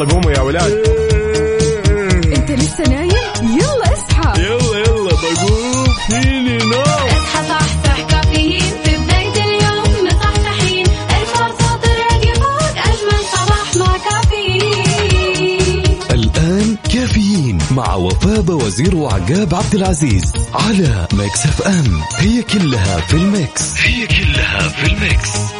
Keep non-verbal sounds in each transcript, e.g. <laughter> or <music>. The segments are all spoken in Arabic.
يلا قوموا يا ولاد. انت لسه نايم؟ يلا اصحى. يلا يلا بقوم. فيني نو. اصحى صحصح كافيين. في بداية اليوم مصحصحين. الفرصة تراك فوق أجمل صباح مع كافيين. الآن كافيين مع وفاء وزير وعقاب عبد العزيز على Mix FM. هي كلها في ال Mix. هي كلها في ال Mix.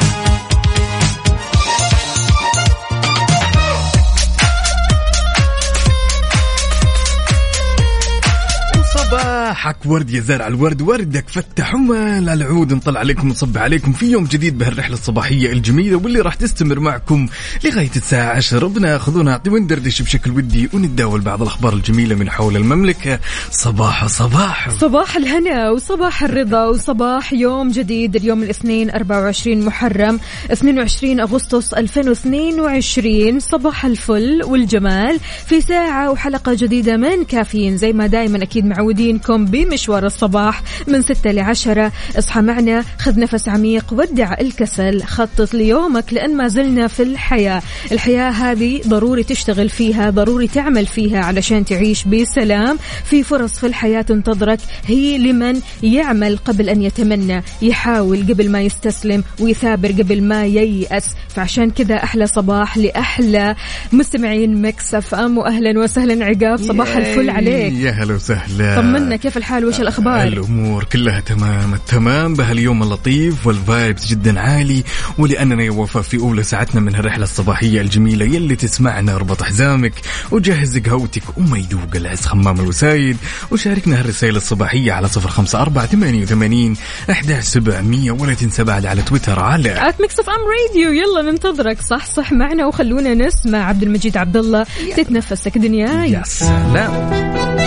صباحك ورد يا زارع الورد. وردك فتح ومال العود نطلع عليكم ونصب عليكم. في يوم جديد بهالرحلة الصباحية الجميلة واللي راح تستمر معكم لغاية الساعة 10 بناخذ ونعطي وندردش بشكل ودي ونتداول بعض الأخبار الجميلة من حول المملكة. صباح صباح. صباح الهنا وصباح الرضا وصباح يوم جديد. اليوم الاثنين 24 محرم 22 أغسطس 2022 صباح الفل والجمال في ساعة وحلقة جديدة من كافيين. زي ما دايما أكيد معودينكم بمشوار الصباح من 6 ل 10 اصحى معنا خذ نفس عميق ودع الكسل. خطط ليومك لأن ما زلنا في الحياة. الحياة هذه ضروري تشتغل فيها ضروري تعمل فيها علشان تعيش بسلام. في فرص في الحياة تنتظرك. هي لمن يعمل قبل أن يتمنى. يحاول قبل ما يستسلم ويثابر قبل ما ييأس. فعشان كذا أحلى صباح لأحلى مستمعين Mix FM وأهلا وسهلا عقاب. صباح الفل عليك. يا هلا وسهلا. طمنا كيف الحال؟ وش الأخبار؟ الأمور كلها تمام التمام. بهاليوم اللطيف وال vibes جدا عالي ولأننا يا وفاء في أولى ساعتنا من الرحله الصباحية الجميلة يلي تسمعنا اربط حزامك وجهز قهوتك وما يذوق العز خمام الوسايد. وشاركنا هالرسائل الصباحية على صفر خمسة أربعة ثمانية وثمانين إحدى سبعمية. ولا تنسى بعد على تويتر على at Mix FM Radio يلا ننتظرك. صح صح. معنا وخلونا نسمع عبد المجيد عبد الله. تتنفسك دنياي. يا سلام.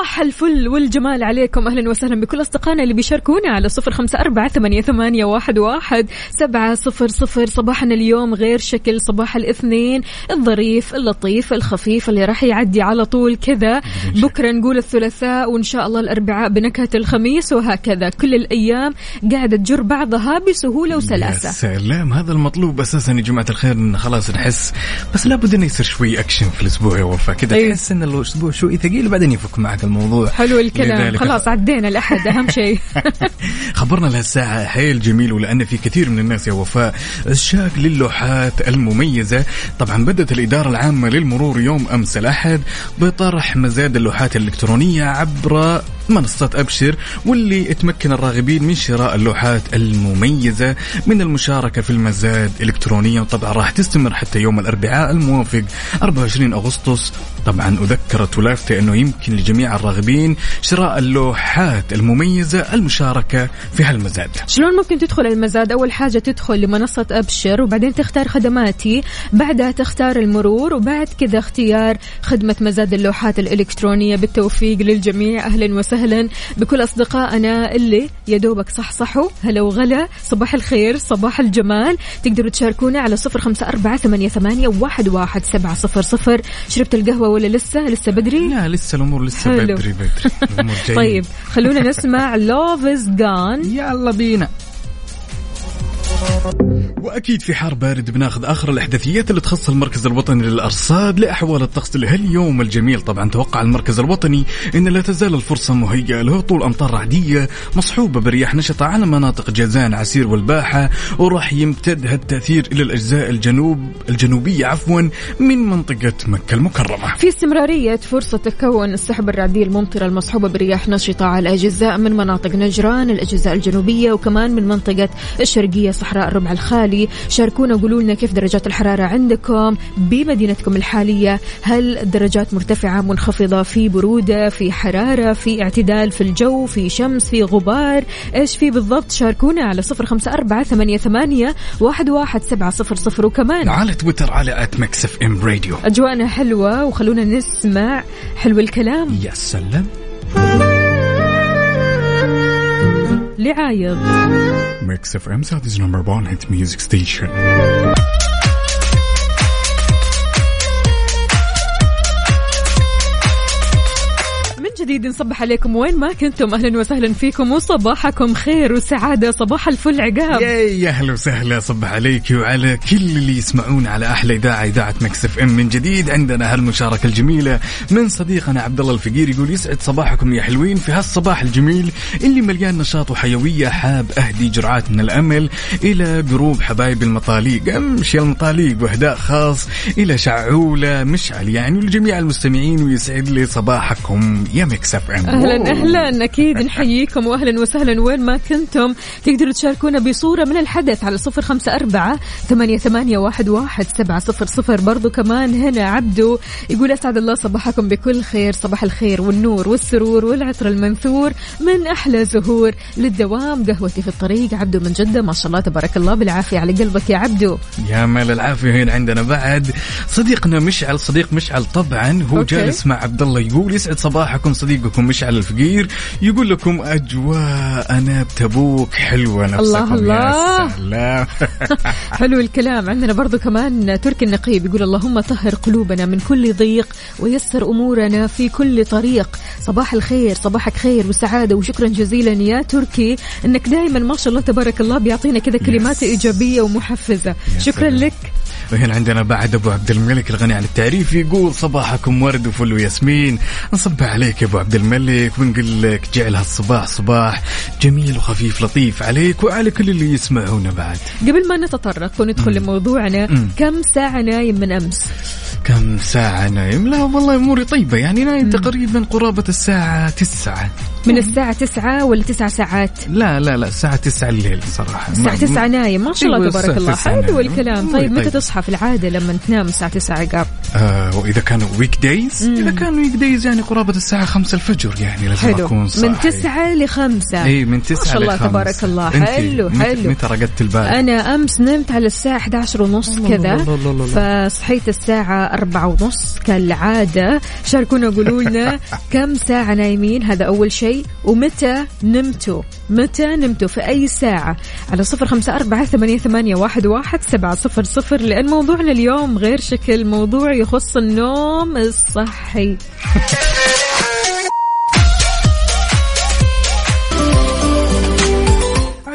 صباح الفل والجمال عليكم. أهلا وسهلا بكل أصدقائنا اللي بيشاركونا على صفر أربعة ثمانية, ثمانية واحد, واحد سبعة صفر صفر. صباحنا اليوم غير شكل صباح الاثنين الظريف اللطيف الخفيف اللي راح يعدي على طول كذا. بكرة نقول الثلاثاء وإن شاء الله الأربعاء بنكهة الخميس وهكذا. كل الأيام قاعدة تجر بعضها بسهولة يا وسلاسه سلام. هذا المطلوب أساسا يا جماعة الخير خلاص نحس. بس لابد انه يصير شوي أكشن في الأسبوع يا وفاء. كذا أيوة. تحس إن الأسبوع شوي ثقيل بعدين يفك معك الموضوع. حلو الكلام. خلاص عدينا الاحد أهم شيء. <laughs> خبرنا لهالساعة حيل جميل ولأن في كثير من الناس يا وفاء الشاق للوحات المميزة. طبعا بدأت الإدارة العامة للمرور يوم أمس الأحد بطرح مزاد اللوحات الإلكترونية عبر منصة أبشر واللي تمكن الراغبين من شراء اللوحات المميزة من المشاركة في المزاد إلكترونيا. وطبعا راح تستمر حتى يوم الأربعاء الموافق 24 أغسطس. طبعا أذكرت ولافتة أنه يمكن لجميع الراغبين شراء اللوحات المميزة المشاركة في هالمزاد. شلون ممكن تدخل المزاد؟ أول حاجة تدخل لمنصة أبشر وبعدين تختار خدماتي. بعدها تختار المرور وبعد كذا اختيار خدمة مزاد اللوحات الإلكترونية. بالتوفيق للجميع. أهلا وسهلا. بكل أصدقائنا اللي يا دوبك صحصحوا. هلا وغلا. صباح الخير صباح الجمال. تقدروا تشاركونا على صفر خمسة أربعة ثمانية, ثمانية واحد, واحد سبعة صفر صفر. شربت القهوة ولا لسه؟ لسه بدري؟ لا لسه الأمور لسه حلو. بدري بدري. <laughs> طيب خلونا نسمع لوف از جون يلا بينا. وأكيد في حار بارد بناخذ آخر الأحداثيات اللي تخص المركز الوطني للأرصاد لأحوال الطقس لهاليوم الجميل. طبعا توقع المركز الوطني إن لا تزال الفرصة مهيئة لهطول أمطار رعدية مصحوبة برياح نشطة على مناطق جازان عسير والباحة وراح يمتد هالتأثير إلى الأجزاء الجنوب الجنوبية عفوا من منطقة مكة المكرمة. في استمرارية فرصة تكون السحب الرعدية الممطرة المصحوبة برياح نشطة على أجزاء من مناطق نجران الأجزاء الجنوبية وكمان من منطقة الشرقية صحراء الربع الخالي. شاركونا قولوا لنا كيف درجات الحرارة عندكم بمدينتكم الحالية. هل الدرجات مرتفعة منخفضة في برودة في حرارة في اعتدال في الجو في شمس في غبار؟ إيش في بالضبط؟ شاركونا على صفر خمسة أربعة ثمانية, ثمانية واحد, واحد سبعة صفر صفر. وكمان على تويتر على at Mix FM Radio أجواءنا حلوة وخلونا نسمع حلو الكلام. يا سلام. لعايض Mix FM Saudi's number 1 hit music station جديد نصبح عليكم. وين ما كنتم. أهلا وسهلا فيكم وصباحكم خير وسعادة. صباح الفل عقاب. يا أهلا وسهلا. صبح عليك وعلى كل اللي يسمعون على أحلى إذاعة إذاعة Mix FM. من جديد عندنا هالمشاركة الجميلة من صديقنا عبد الله الفقير يقول يسعد صباحكم يا حلوين. في هالصباح الجميل اللي مليان نشاط وحيوية حاب أهدي جرعات من الأمل إلى group حبايب المطاليق. أمشي المطاليق وأهداء خاص إلى شعولة مشعل يعني ولجميع المستمعين ويسعد لي صباحكم. يا FM أهلا أهلا. أكيد نحييكم واهلا وسهلا. وين ما كنتم تقدروا تشاركونا بصورة من الحدث على صفر خمسة أربعة ثمانية, ثمانية واحد, واحد سبعة صفر صفر. برضو كمان هنا عبدو يقول أسعد الله صباحكم بكل خير صباح الخير والنور والسرور والعطر المنثور من أحلى زهور للدوام. قهوتي في الطريق عبدو من جدة. ما شاء الله تبارك الله بالعافية على قلبك يا عبدو. يا مال العافية هنا عندنا بعد صديقنا مشعل. صديق مشعل طبعا هو أوكي. جالس مع عبد الله يقول يسعد صباحكم صديقكم مشعل الفقير يقول لكم اجواء أنا بتبوك حلوة نفسكم الله. يا سلام <laughs> حلو الكلام. عندنا برضو كمان تركي النقيب يقول اللهم طهر قلوبنا من كل ضيق ويسر أمورنا في كل طريق. صباح الخير صباحك خير وسعادة وشكرا جزيلا يا تركي. أنك دائما ما شاء الله تبارك الله بيعطينا كذا كلمات إيجابية ومحفزة. شكرا سلام. لك. وهنا عندنا بعد أبو عبد الملك الغني عن التعريف يقول صباحكم ورد وفل وياسمين. نصبح عليك يا أبو عبد الملك ونقول لك جعل هالصباح صباح جميل وخفيف لطيف عليك وعلى كل اللي يسمعونا بعد. قبل ما نتطرق وندخل لموضوعنا مم. كم ساعة نايم من أمس؟ كم ساعة نايم؟ لا والله أموري طيبة يعني نايم تقريبا قرابة الساعة تسعة. من الساعة تسعة ولا تسعة ساعات؟ لا لا لا الساعة تسعة الليل صراحة. الساعة تسعة نايم ما شاء الله أيوة، تبارك الله. حلو. الكلام. طيب متى طيب. تصحى في العادة لما تنام الساعة تسعة عقاب آه وإذا كانوا weekdays إذا كانوا weekdays يعني قرابة الساعة خمسة الفجر يعني لازم حلو. أكون صاحي. من تسعة لخمسة. إي من تسعة ما شاء الله. تبارك الله. حلو متى- حلو. متى رقدت البال؟ أنا أمس نمت على الساعة 11 ونص كذا. فصحيت الساعة أربعة ونص كالعادة. شاركونا قولوا لنا <laughs> كم ساعة نايمين؟ هذا أول شيء. ومتى نمتوا؟ متى نمتوا في أي ساعة؟ على صفر خمسة أربعة ثمانية, ثمانية واحد, واحد سبعة صفر صفر لأن موضوعنا اليوم غير شكل موضوع يخص النوم الصحي. <laughs>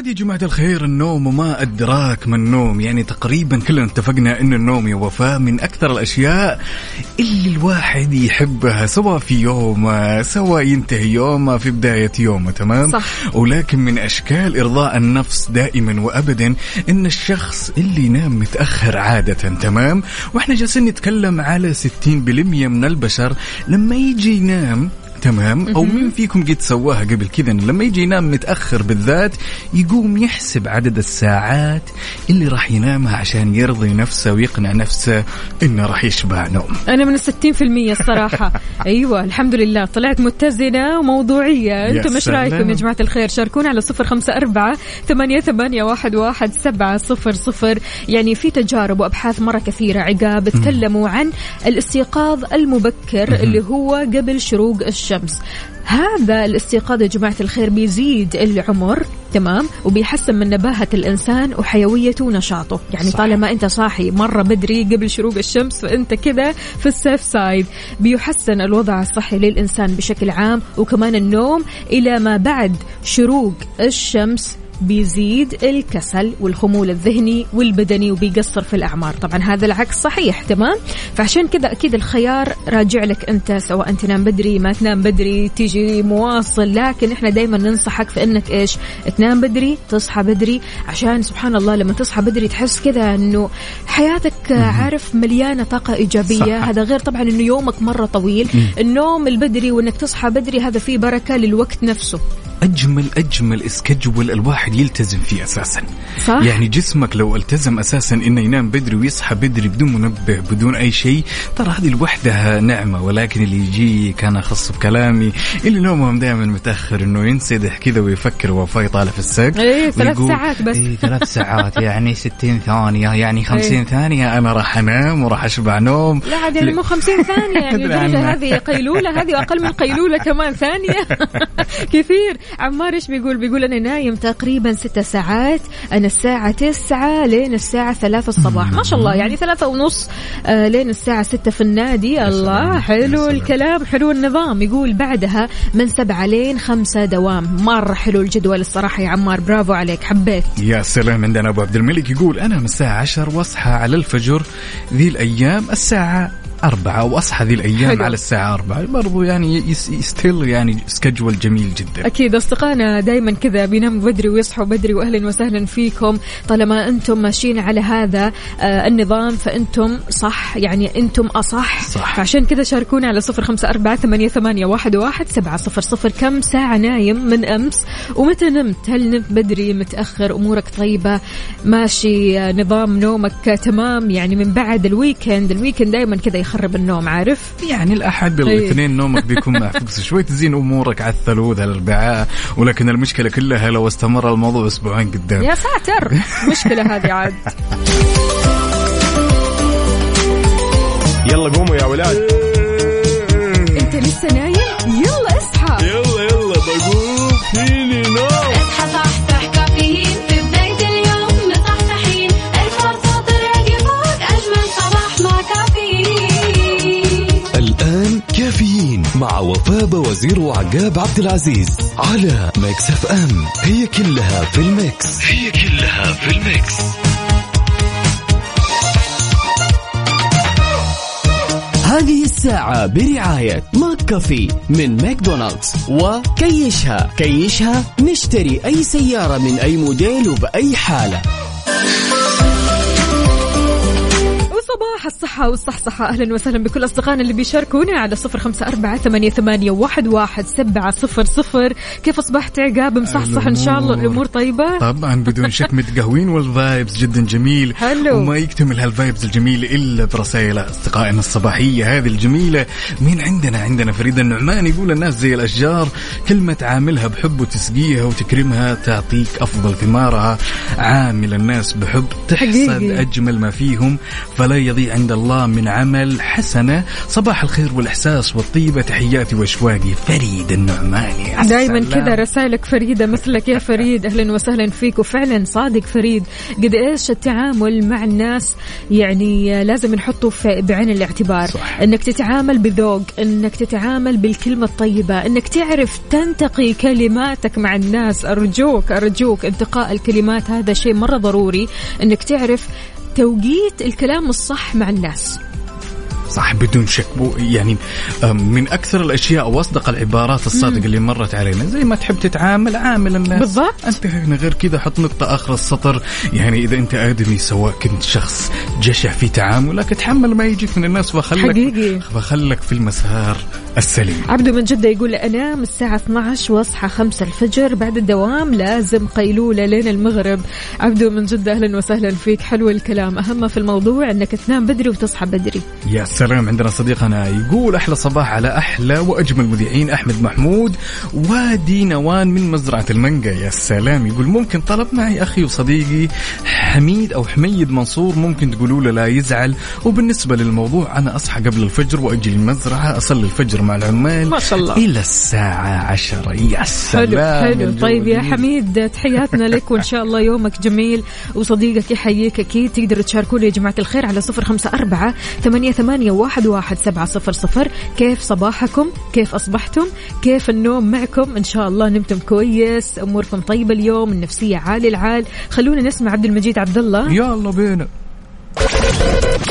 عادي يا جماعة الخير النوم وما أدراك ما النوم. يعني تقريبا كلنا اتفقنا أن النوم يا وفاء من أكثر الأشياء اللي الواحد يحبها سواء في يومه سواء ينتهي يومه في بداية يومه تمام؟ صح. ولكن من أشكال إرضاء النفس دائما وأبدا أن الشخص اللي ينام متأخر عادة تمام؟ وإحنا جالسين نتكلم على 60% من البشر لما يجي ينام تمام؟ أو مين فيكم قد سواها قبل كذا لما يجي ينام متأخر بالذات يقوم يحسب عدد الساعات اللي راح ينامها عشان يرضي نفسه ويقنع نفسه إنه راح يشبع نوم. أنا من الستين في المية الصراحة. <laughs> أيوة الحمد لله. طلعت متزنة وموضوعية. أنتم إيش سلام. رأيكم يا جماعة الخير؟ شاركونا على صفر خمسة أربعة ثمانية, ثمانية واحد, واحد سبعة صفر صفر. يعني في تجارب وأبحاث مرة كثيرة. عقاب تكلموا عن الاستيقاظ المبكر اللي هو قبل شروق الشمس. هذا الاستيقاظ يا جماعة الخير بيزيد العمر تمام؟ وبيحسن من نباهة الإنسان وحيويته ونشاطه. يعني صح. طالما أنت صاحي مرة بدري قبل شروق الشمس فأنت كذا في السيف سايد. بيحسن الوضع الصحي للإنسان بشكل عام وكمان النوم إلى ما بعد شروق الشمس بيزيد الكسل والخمول الذهني والبدني وبيقصر في الأعمار. طبعا هذا العكس صحيح تمام؟ فعشان كذا أكيد الخيار راجع لك أنت سواء تنام بدري ما تنام بدري تيجي مواصل لكن إحنا دايما ننصحك في أنك إيش؟ تنام بدري تصحى بدري عشان سبحان الله لما تصحى بدري تحس كذا أنه حياتك عارف مليانة طاقة إيجابية. صح. هذا غير طبعا أنه يومك مرة طويل. النوم البدري وأنك تصحى بدري هذا فيه بركة للوقت نفسه. أجمل أجمل اسكجول الواحد يلتزم فيه أساسا. صح؟ يعني جسمك لو التزم أساسا إنه ينام بدري ويصحى بدري بدون منبه بدون أي شيء ترى هذه لوحدها نعمة. ولكن اللي يجي كان أخص بكلامي اللي نومهم دائما متأخر إنه ينسدح كذا ويفكر وفاء يطالع في السقف إيه، ثلاث ساعات بس. إيه ثلاث ساعات. يعني 60 ثانية. يعني 50 إيه. ثانية أنا راح أنام وراح أشبع نوم. لا عاد يعني مو 50 ثانية. <laughs> يعني. هذه قيلولة هذه أقل من قيلولة كمان. ثانية. <laughs> كثير. عمار إيش بيقول؟ بيقول أنا نايم تقريبا ستة ساعات. أنا الساعة تسعة لين الساعة ثلاثة الصباح. ما شاء الله. يعني ثلاثة ونص آه لين الساعة ستة في النادي. الله حلو. الكلام حلو النظام. يقول بعدها من سبعة لين خمسة دوام. مرة حلو الجدول الصراحة يا عمار. برافو عليك. حبيت. يا سلام. عندنا أبو عبد الملك يقول أنا من الساعة 10 وأصحى على الفجر ذي الأيام. الساعة أربعة وأصحى ذي الأيام حلو. على الساعة أربعة. برضو يعني still يعني schedule جميل جدا. أكيد أصدقائنا دايما كذا بيناموا بدري ويصحوا بدري وأهلا وسهلا فيكم. طالما أنتم ماشيين على هذا آه النظام فأنتم صح يعني أنتم أصح. صح. فعشان كذا شاركونا على صفر خمسة أربعة ثمانية, ثمانية واحد, واحد سبعة صفر صفر. كم ساعة نايم من أمس؟ ومتى نمت؟ هل نمت بدري؟ متأخر؟ أمورك طيبة؟ ماشي آه، نظام نومك تمام؟ يعني من بعد ال weekend ال weekend دايما كذا يخرب النوم عارف؟ يعني الأحد إيه. الاثنين نومك <laughs> بيكون معفوس شوي تزين أمورك على الثلوث على الأربعاء ولكن المشكلة كلها لو استمر الموضوع أسبوعين قدام. يا ساتر! <laughs> مشكلة هذه عاد. يلا قوموا يا ولاد. إنت لسه نايم؟ يلا اصحى. يلا يلا بقوم. فيني نو وفاء وزير وعقاب عبد العزيز على Mix FM. هي كلها في ال mix. هي كلها في ال mix. هذه الساعة برعاية McCafé من ماكدونالدز. وكيشها. كيشها نشتري أي سيارة من أي موديل وبأي حالة. وصباح الصحة والصحصحة. أهلا وسهلا بكل أصدقائنا اللي بيشاركونا على صفر خمسة أربعة ثمانية, ثمانية واحد, واحد سبعة صفر صفر. كيف أصبحت عقاب مصحصح إن شاء الله؟ الأمور. طيبة؟ طبعا بدون شك متقهوين وال vibes جدا جميل. حلو. وما يكتمل هال vibes الجميلة إلا برسائل أصدقائنا الصباحية. هذه الجميلة مين عندنا عندنا فريدة النعمان يقول الناس زي الأشجار كل ما تعاملها بحب وتسقيها وتكرمها تعطيك أفضل ثمارها. عامل الناس بحب تحصد حقيقي. أجمل ما فيهم فلا يضيع عند الله من عمل حسنة. صباح الخير والإحساس والطيبة. تحياتي وأشواقي. فريد النعماني. دائما. كذا رسائلك فريدة مثلك يا فريد. أهلا وسهلا فيك. وفعلا صادق فريد. قد إيش التعامل مع الناس؟ يعني لازم نحطه في بعين الاعتبار. صح. أنك تتعامل بذوق أنك تتعامل بالكلمة الطيبة أنك تعرف تنتقي كلماتك مع الناس. أرجوك أرجوك. انتقاء الكلمات هذا شيء مرة ضروري. أنك تعرف توقيت الكلام الصح مع الناس. صح بدون شك. يعني من أكثر الأشياء وأصدق العبارات الصادقة اللي مرت علينا. زي ما تحب تتعامل عامل الناس بالضبط. انت هنا غير كذا حط نقطة آخر السطر. يعني إذا أنت آدمي سواء كنت شخص جشع في تعاملك اتحمل ما يجيك من الناس. وخلك حقيقي. فخلك في المسار السليم. عبدو من جدة يقول أنام الساعة 12 وأصحى 5 الفجر. بعد الدوام لازم قيلولة لين المغرب. عبدو من جدة أهلا وسهلا فيك. حلو الكلام. أهم في الموضوع أنك تنام بدري وتصحى بدري. يا سلام عندنا صديقنا يقول أحلى صباح على أحلى وأجمل مذيعين أحمد محمود وادي نوان من مزرعة المانجا. يا سلام. يقول ممكن طلب معي أخي وصديقي حميد أو حميد منصور. ممكن تقولوا له لا يزعل. وبالنسبة للموضوع أنا أصحى قبل الفجر وأجي المزرعة أصلي الفجر مع العمال ما شاء الله. إلى الساعة عشرة. يا سلام. حلو. حلو طيب يا. حميد تحياتنا لك وإن شاء الله يومك جميل. وصديقك يحييك أكيد. تقدروا تشاركونا يا جماعة الخير على صفر خمسة أربعة ثمانية, ثمانية واحد, واحد سبعة صفر صفر. كيف صباحكم؟ كيف أصبحتم؟ كيف النوم معكم؟ إن شاء الله نمتم كويس أموركم طيبة اليوم النفسية عالي العال. خلونا نسمع عبد المجيد عبد الله. يلا بينا.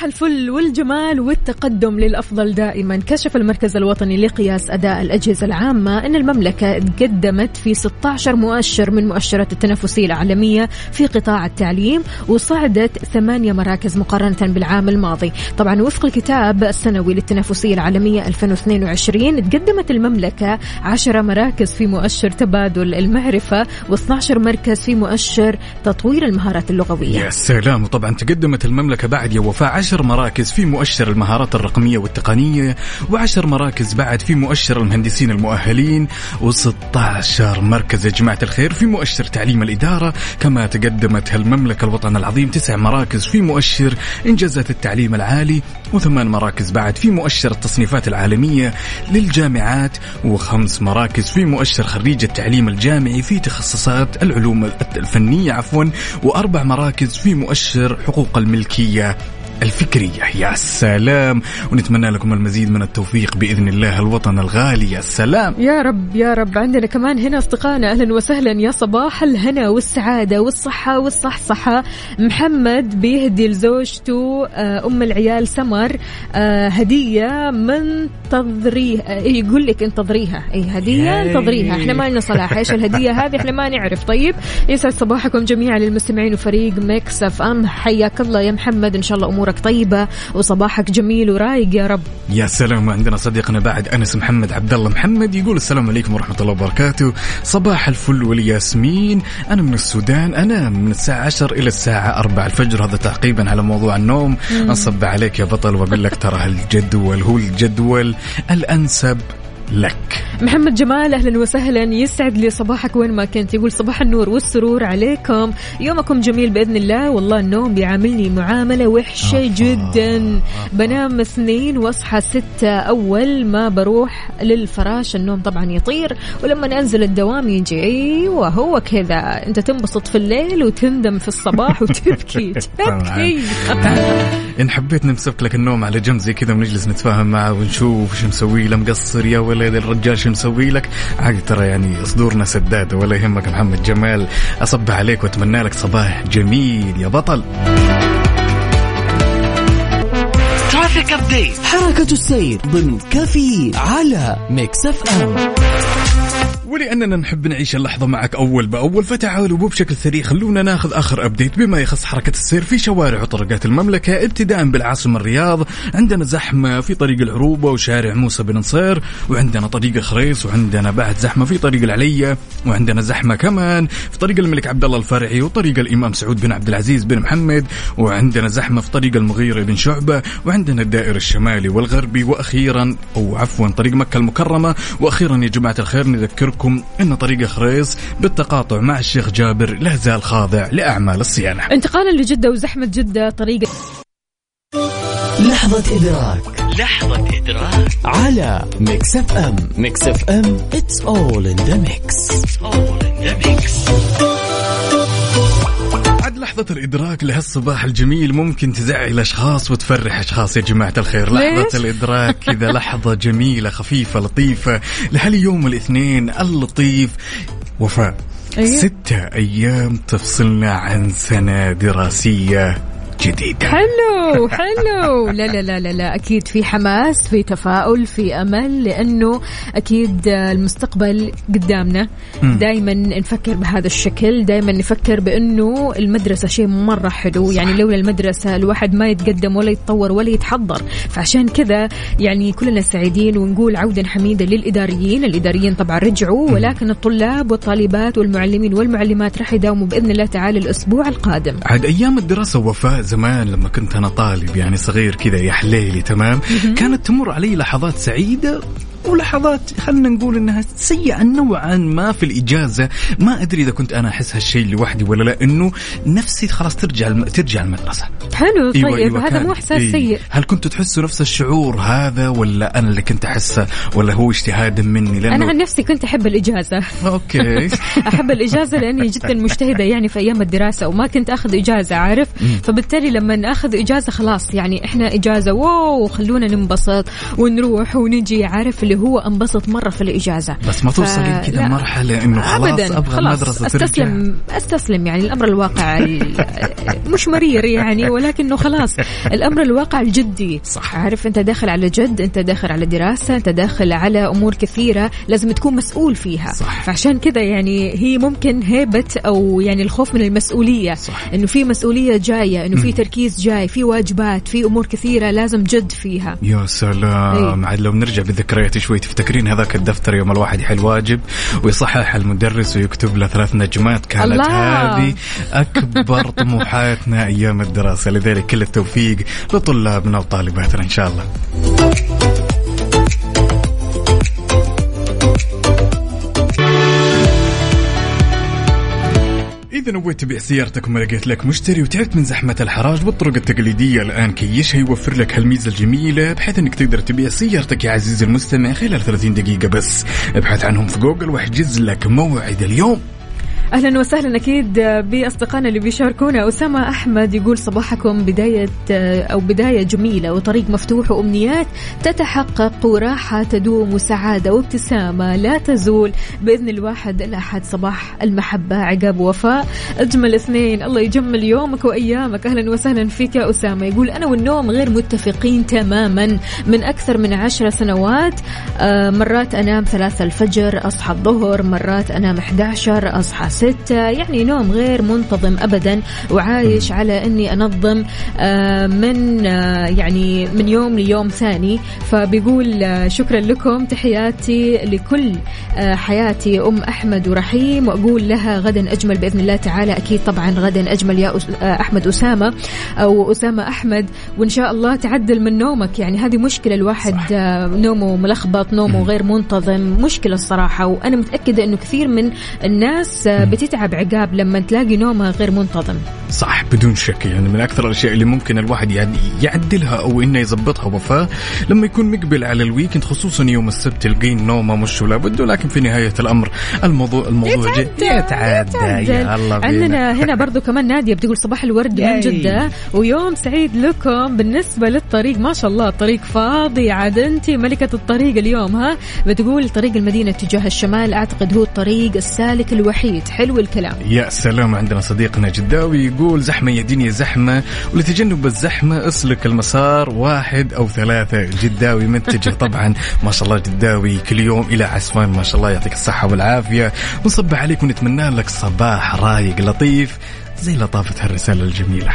صباح الفل والجمال والتقدم للأفضل دائما. كشف المركز الوطني لقياس أداء الأجهزة العامة أن المملكة قدمت في 16 مؤشر من مؤشرات التنافسية العالمية في قطاع التعليم وصعدت ثمانية مراكز مقارنة بالعام الماضي. طبعا وفق الكتاب السنوي للتنافسية العالمية 2022 تقدمت المملكة 10 مراكز في مؤشر تبادل المعرفة و12 مركز في مؤشر تطوير المهارات اللغوية. يا سلام. وطبعا تقدمت المملكة بعد يا وفاء عشر مراكز في مؤشر المهارات الرقمية والتقنية وعشر مراكز بعد في مؤشر المهندسين المؤهلين و16 مركز يا جماعة الخير في مؤشر تعليم الإدارة. كما تقدمت المملكة الوطن العظيم تسع مراكز في مؤشر إنجازات التعليم العالي وثمان مراكز بعد في مؤشر التصنيفات العالمية للجامعات وخمس مراكز في مؤشر خريج التعليم الجامعي في تخصصات العلوم الفنية عفوا وأربع مراكز في مؤشر حقوق الملكية. الفكرية يا سلام ونتمنى لكم المزيد من التوفيق بإذن الله. الوطن الغالي يا سلام يا رب يا رب. عندنا كمان هنا أصدقائنا أهلا وسهلا. يا صباح الهنا والسعادة والصحة والصحصحة. محمد بيهدي لزوجته آه، أم العيال سمر. آه، هدية انتظريها. آه، يقول لك انتظريها اي هدية ياي. انتظريها إحنا ما لنا صلاح. إيش الهدية هذه؟ إحنا ما نعرف. طيب يسعد صباحكم جميعا للمستمعين وفريق Mix FM. حياك الله يا محمد. إن شاء الله امورك طيبة وصباحك جميل ورايق يا رب. يا سلام عندنا صديقنا بعد أنس محمد عبد الله محمد يقول السلام عليكم ورحمة الله وبركاته. صباح الفل والياسمين. أنا من السودان أنا من الساعة 10 إلى الساعة 4 الفجر. هذا تعقيبا على موضوع النوم. اصب عليك يا بطل وأقول لك ترى الجدول هو الجدول الأنسب. لك. محمد جمال أهلا وسهلا. يسعد لي صباحك وين ما كنت. يقول صباح النور والسرور عليكم. يومكم جميل بإذن الله. والله النوم بيعاملني معاملة وحشة جدا. بنام اثنين وأصحى ستة أول. ما بروح للفراش. النوم طبعا يطير. ولما أنزل الدوام يجي أيوه هو كذا. أنت تنبسط في الليل وتندم في الصباح وتبكي. <laughs> تبكي. إن حبيت نمسك لك النوم على جنب زي كذا ونجلس نتفاهم معه ونشوف شو مسوي. له مقصر يا ولد الرجال شو مسوي لك؟ عادي ترى يعني صدورنا سداده ولا يهمك محمد جمال. أصبح عليك وأتمنى لك صباح جميل يا بطل. traffic update حركة السير ضمن كفي على Mix FM. ولأننا نحب نعيش اللحظة معك أول بأول فتعالوا وبشكل سريع خلونا ناخذ آخر ابديت بما يخص حركة السير في شوارع وطرقات المملكة ابتداء بالعاصمة الرياض عندنا زحمة في طريق العروبة وشارع موسى بن نصير وعندنا طريق خريص وعندنا بعد زحمة في طريق العلية وعندنا زحمة كمان في طريق الملك عبد الله الفرعي وطريق الإمام سعود بن عبد العزيز بن محمد وعندنا زحمة في طريق المغيرة بن شعبة وعندنا الدائر الشمالي والغربي وأخيرا أو عفوا طريق مكة المكرمة وأخيرا يا جماعة الخير نذكركم إن طريق خريص بالتقاطع مع الشيخ جابر لا زال خاضع لأعمال الصيانة. انتقالا لجدة وزحمة جدة طريق لحظة إدراك. لحظة إدراك. على Mix FM. Mix FM it's all in the mix. All in the mix. بعد لحظة الإدراك لهالصباح الجميل ممكن تزعل أشخاص وتفرح أشخاص يا جماعة الخير؟ لحظة الإدراك <laughs> كذا لحظة جميلة خفيفة لطيفة لهاليوم الاثنين اللطيف وفاء أيوه. ستة أيام تفصلنا عن سنة دراسية جديدة. حلو حلو. لا لا لا لا لا أكيد في حماس في تفاؤل في أمل لأنه أكيد المستقبل قدامنا. دائما نفكر بهذا الشكل دائما نفكر بأنه المدرسة شيء مرة حلو. يعني لولا المدرسة الواحد ما يتقدم ولا يتطور ولا يتحضر. فعشان كذا يعني كلنا سعيدين ونقول عودا حميدا للإداريين. الإداريين طبعا رجعوا ولكن الطلاب والطالبات والمعلمين والمعلمات راح يداوموا بإذن الله تعالى الأسبوع القادم. عاد أيام الدراسة وفاء زمان لما كنت أنا طالب يعني صغير كذا يا حليلي تمام؟ كانت تمر علي لحظات سعيدة ولحظات خلينا نقول إنها سيئة نوعا ما في الإجازة. ما أدري إذا كنت أنا أحس هالشيء لوحدي ولا لا إنه نفسي خلاص ترجع الم... ترجع المدرسة. حلو طيب أيوة هذا كان. مو إحساس إيه. سيء. هل كنتوا تحسوا نفس الشعور هذا ولا أنا اللي كنت أحسه ولا هو اجتهادا مني؟ لأنه أنا عن نفسي كنت أحب الإجازة. okay. <laughs> أحب الإجازة لأني جدا مجتهدة يعني في أيام الدراسة وما كنت أخذ إجازة عارف؟ فبالتالي لما أخذ إجازة خلاص يعني إحنا إجازة wow خلونا ننبسط ونروح ونجي عارف؟ اللي هو انبسط مرة في الإجازة بس ما توصلين كذا. مرحلة إنه خلاص ابدا أبغى خلاص المدرسة ترجع أستسلم أستسلم يعني الأمر الواقع ال- مش مرير يعني ولكنه خلاص الأمر الواقع الجدي صح. عارف أنت داخل على جد أنت داخل على دراسة أنت داخل على أمور كثيرة لازم تكون مسؤول فيها صح. فعشان كذا يعني هي ممكن هيبة أو يعني الخوف من المسؤولية صح. إنه في مسؤولية جاية إنه في تركيز جاي في واجبات في أمور كثيرة لازم جد فيها يا سلام إيه. عاد لو نرجع بالذكريات شوي تفتكرين هذاك الدفتر يوم الواحد يحل واجب ويصحح المدرس ويكتب له ثلاث نجمات كانت. هذه أكبر <laughs> طموحاتنا أيام الدراسة لذلك كل التوفيق لطلابنا وطالباتنا إن شاء الله إذا نويت تبيع سيارتك وما لقيت لك مشتري وتعبت من زحمة الحراج بالطرق التقليدية. الآن كيش هيوفر لك هالميزة الجميلة بحيث إنك تقدر تبيع سيارتك يا عزيزي المستمع خلال 30 دقيقة بس. ابحث عنهم في جوجل واحجز لك موعد اليوم. أهلا وسهلا أكيد بأصدقائنا اللي بيشاركونا. أسامة أحمد يقول صباحكم بداية أو بداية جميلة وطريق مفتوح وأمنيات تتحقق وراحة تدوم وسعادة وابتسامة لا تزول. بإذن الواحد الأحد صباح المحبة عقاب وفاء. أجمل اثنين الله يجمل يومك وأيامك. أهلا وسهلا فيك يا أسامة. يقول أنا والنوم غير متفقين تماما. من أكثر من عشر سنوات آه، مرات أنام ثلاثة الفجر أصحى الظهر. مرات أنام 11 أصحى ستة يعني نوم غير منتظم ابدا وعايش على إني أنظم آه، من آه، يعني من يوم ليوم ثاني. فبيقول آه، شكرا لكم تحياتي لكل حياتي أم أحمد ورحيم وأقول لها غدا أجمل بإذن الله تعالى. أكيد طبعا غدا أجمل يا أس- أحمد أسامة أو أسامة أحمد. وإن شاء الله تعدل من نومك. يعني هذه مشكلة الواحد صح. نومه ملخبط نومه غير منتظم مشكلة الصراحة. وأنا متأكدة إنه كثير من الناس بتتعب عقاب لما تلاقي نومها غير منتظم. صح بدون شك يعني من أكثر الأشياء اللي ممكن الواحد يعني يعدلها أو إنه يظبطها وفاء لما يكون مقبل على الويكند خصوصا يوم السبت تلقين نومه مش ولا بد ولكن في نهاية الأمر الموضوع الموضوع جد يتعدى. يا الله بينا. عندنا هنا برضو كمان نادية بتقول صباح الورد من. جدة ويوم سعيد لكم. بالنسبة للطريق ما شاء الله الطريق فاضي. عاد أنت ملكة الطريق اليوم ها؟ بتقول طريق المدينة تجاه الشمال أعتقد هو الطريق السالك الوحيد. حلو الكلام. يا سلام عندنا صديقنا جداوي يقول زحمة يا دنيا زحمة ولتجنب الزحمة اسلك المسار واحد أو ثلاثة. جداوي متجه <laughs> طبعا ما شاء الله جداوي كل يوم إلى عسفان ما شاء الله يعطيك الصحة والعافية. ونصبح عليك ونتمنى لك صباح رايق لطيف زي لطافة هالرسالة الجميلة.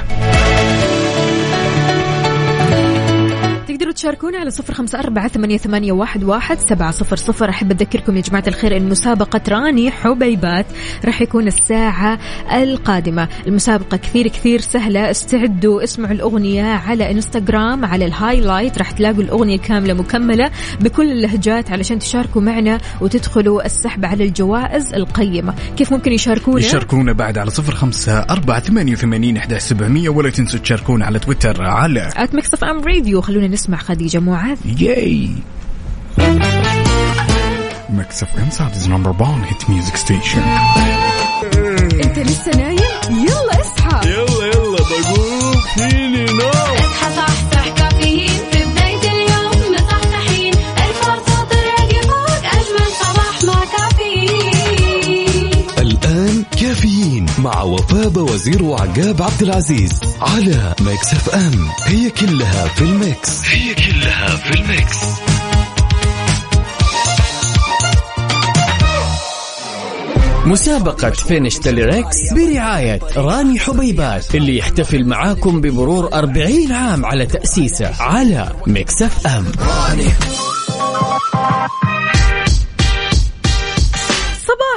تقدروا تشاركونا على صفر خمسة أربعة ثمانية, ثمانية واحد, واحد سبعة صفر صفر. أحب أذكركم يا جماعة الخير إن مسابقة راني حبيبات راح يكون الساعة القادمة. المسابقة كثير كثير سهلة. استعدوا اسمعوا الأغنية على إنستغرام على الهايلايت. راح تلاقوا الأغنية كاملة مكملة بكل اللهجات علشان تشاركوا معنا وتدخلوا السحب على الجوائز القيمة. كيف ممكن يشاركونا؟ يشاركونا بعد على صفر خمسة أربعة ثمانية وثمانين ولا تنسوا تشاركونا على تويتر على at Mix FM Radio خلونا نسمع خديجة معاذ. ياي Mix FM Saudi's number 1 hit music station مع وفاء وزير وعقاب عبد العزيز على Mix FM. هي كلها في ال mix. هي كلها في ال mix. مسابقة finish the lyrics برعاية راني حبيبات اللي يحتفل معاكم بمرور 40 عام على تأسيسه على Mix FM.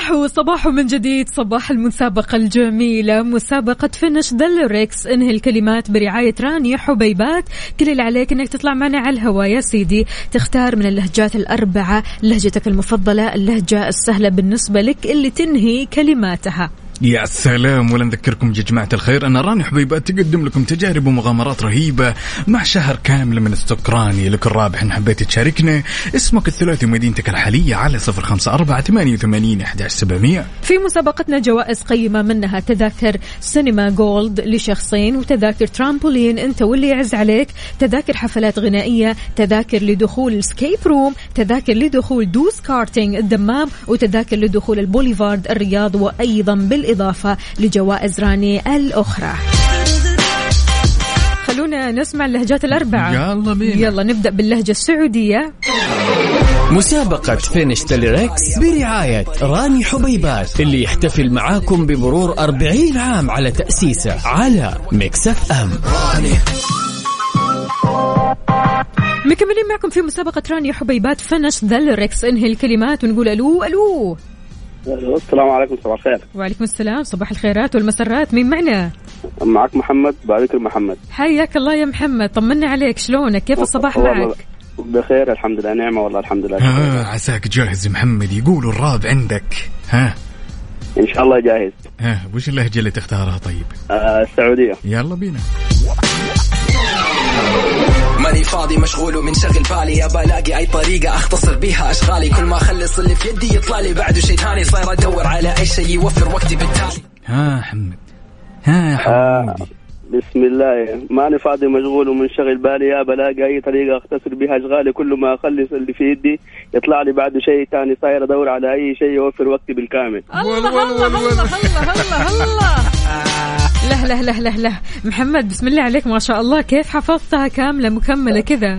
صباح صباح من جديد. صباح المسابقة الجميلة مسابقة فينش دلريكس انهي الكلمات برعاية راني حبيبات. كل اللي عليك إنك تطلع معنا على الهواء يا سيدي. تختار من اللهجات الأربعة لهجتك المفضلة اللهجة السهلة بالنسبة لك اللي تنهي كلماتها. يا سلام ولا نذكركم يا جماعة الخير. أن راني حبيبات تقدم لكم تجارب ومغامرات رهيبة مع شهر كامل من السكراني. لك الرابح إن حبيت تشاركنا اسمك الثلاثي ومدينتك الحالية على صفر خمسة أربعة ثمانية وثمانين سبعمية. في مسابقتنا جوائز قيمة منها تذاكر سينما gold لشخصين وتذاكر ترامبولين أنت واللي يعز عليك تذاكر حفلات غنائية تذاكر لدخول escape room تذاكر لدخول دوس كارتينج الدمام وتذاكر لدخول البوليفارد الرياض وأيضا بالإضافة لجوائز راني الأخرى. خلونا نسمع اللهجات الأربعة. يلا بينا. يلا نبدأ باللهجة السعودية. مسابقة finish the lyrics برعاية راني حبيبات اللي يحتفل معاكم بمرور 40 عام على تأسيسه على Mix FM. مكملين معكم في مسابقة راني حبيبات finish the lyrics انهي الكلمات ونقول ألو ألو. السلام عليكم صباح الخير. وعليكم السلام صباح الخيرات والمسرات. مين معنا؟ معك محمد بارك محمد. حياك الله يا محمد طمنا عليك شلونك؟ كيف الصباح والله معك؟ بخير الحمد لله نعمة والله الحمد لله. ها عساك جاهز محمد يقولوا الراب عندك. ها؟ إن شاء الله جاهز. ها وش اللهجة اللي تختارها طيب؟ آه السعودية. يلا بينا. ماني فاضي مشغول ومنشغل بالي. ابى الاقي أي طريقة أختصر بيها أشغالي. كل ما أخلص اللي في يدي يطلع لي. بعده شيء ثاني صاير أدور على أي شيء يوفر وقتي بالتالي. ها حمد. ها يا حمودي بسم الله. ماني فاضي مشغول ومنشغل بالي. يا بلاقي أي طريقة أختصر بها أشغالي. كل ما أخلص اللي في يدي يطلع لي. بعده شيء ثاني صاير أدور على أي شيء يوفر وقتي بالكامل. الله الله الله الله الله الله. <laughs> له له له له له محمد بسم الله عليك ما شاء الله. كيف حفظتها كاملة مكملة كذا؟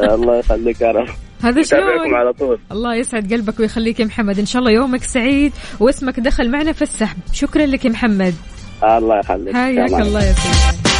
آه، الله يخليك يا رب. <laughs> هذا شلون؟ على طول. الله يسعد قلبك ويخليك يا محمد. إن شاء الله يومك سعيد واسمك دخل معنا في السحب. شكرا لك يا محمد. آه، الله يخليك. حياك الله يا سيدي.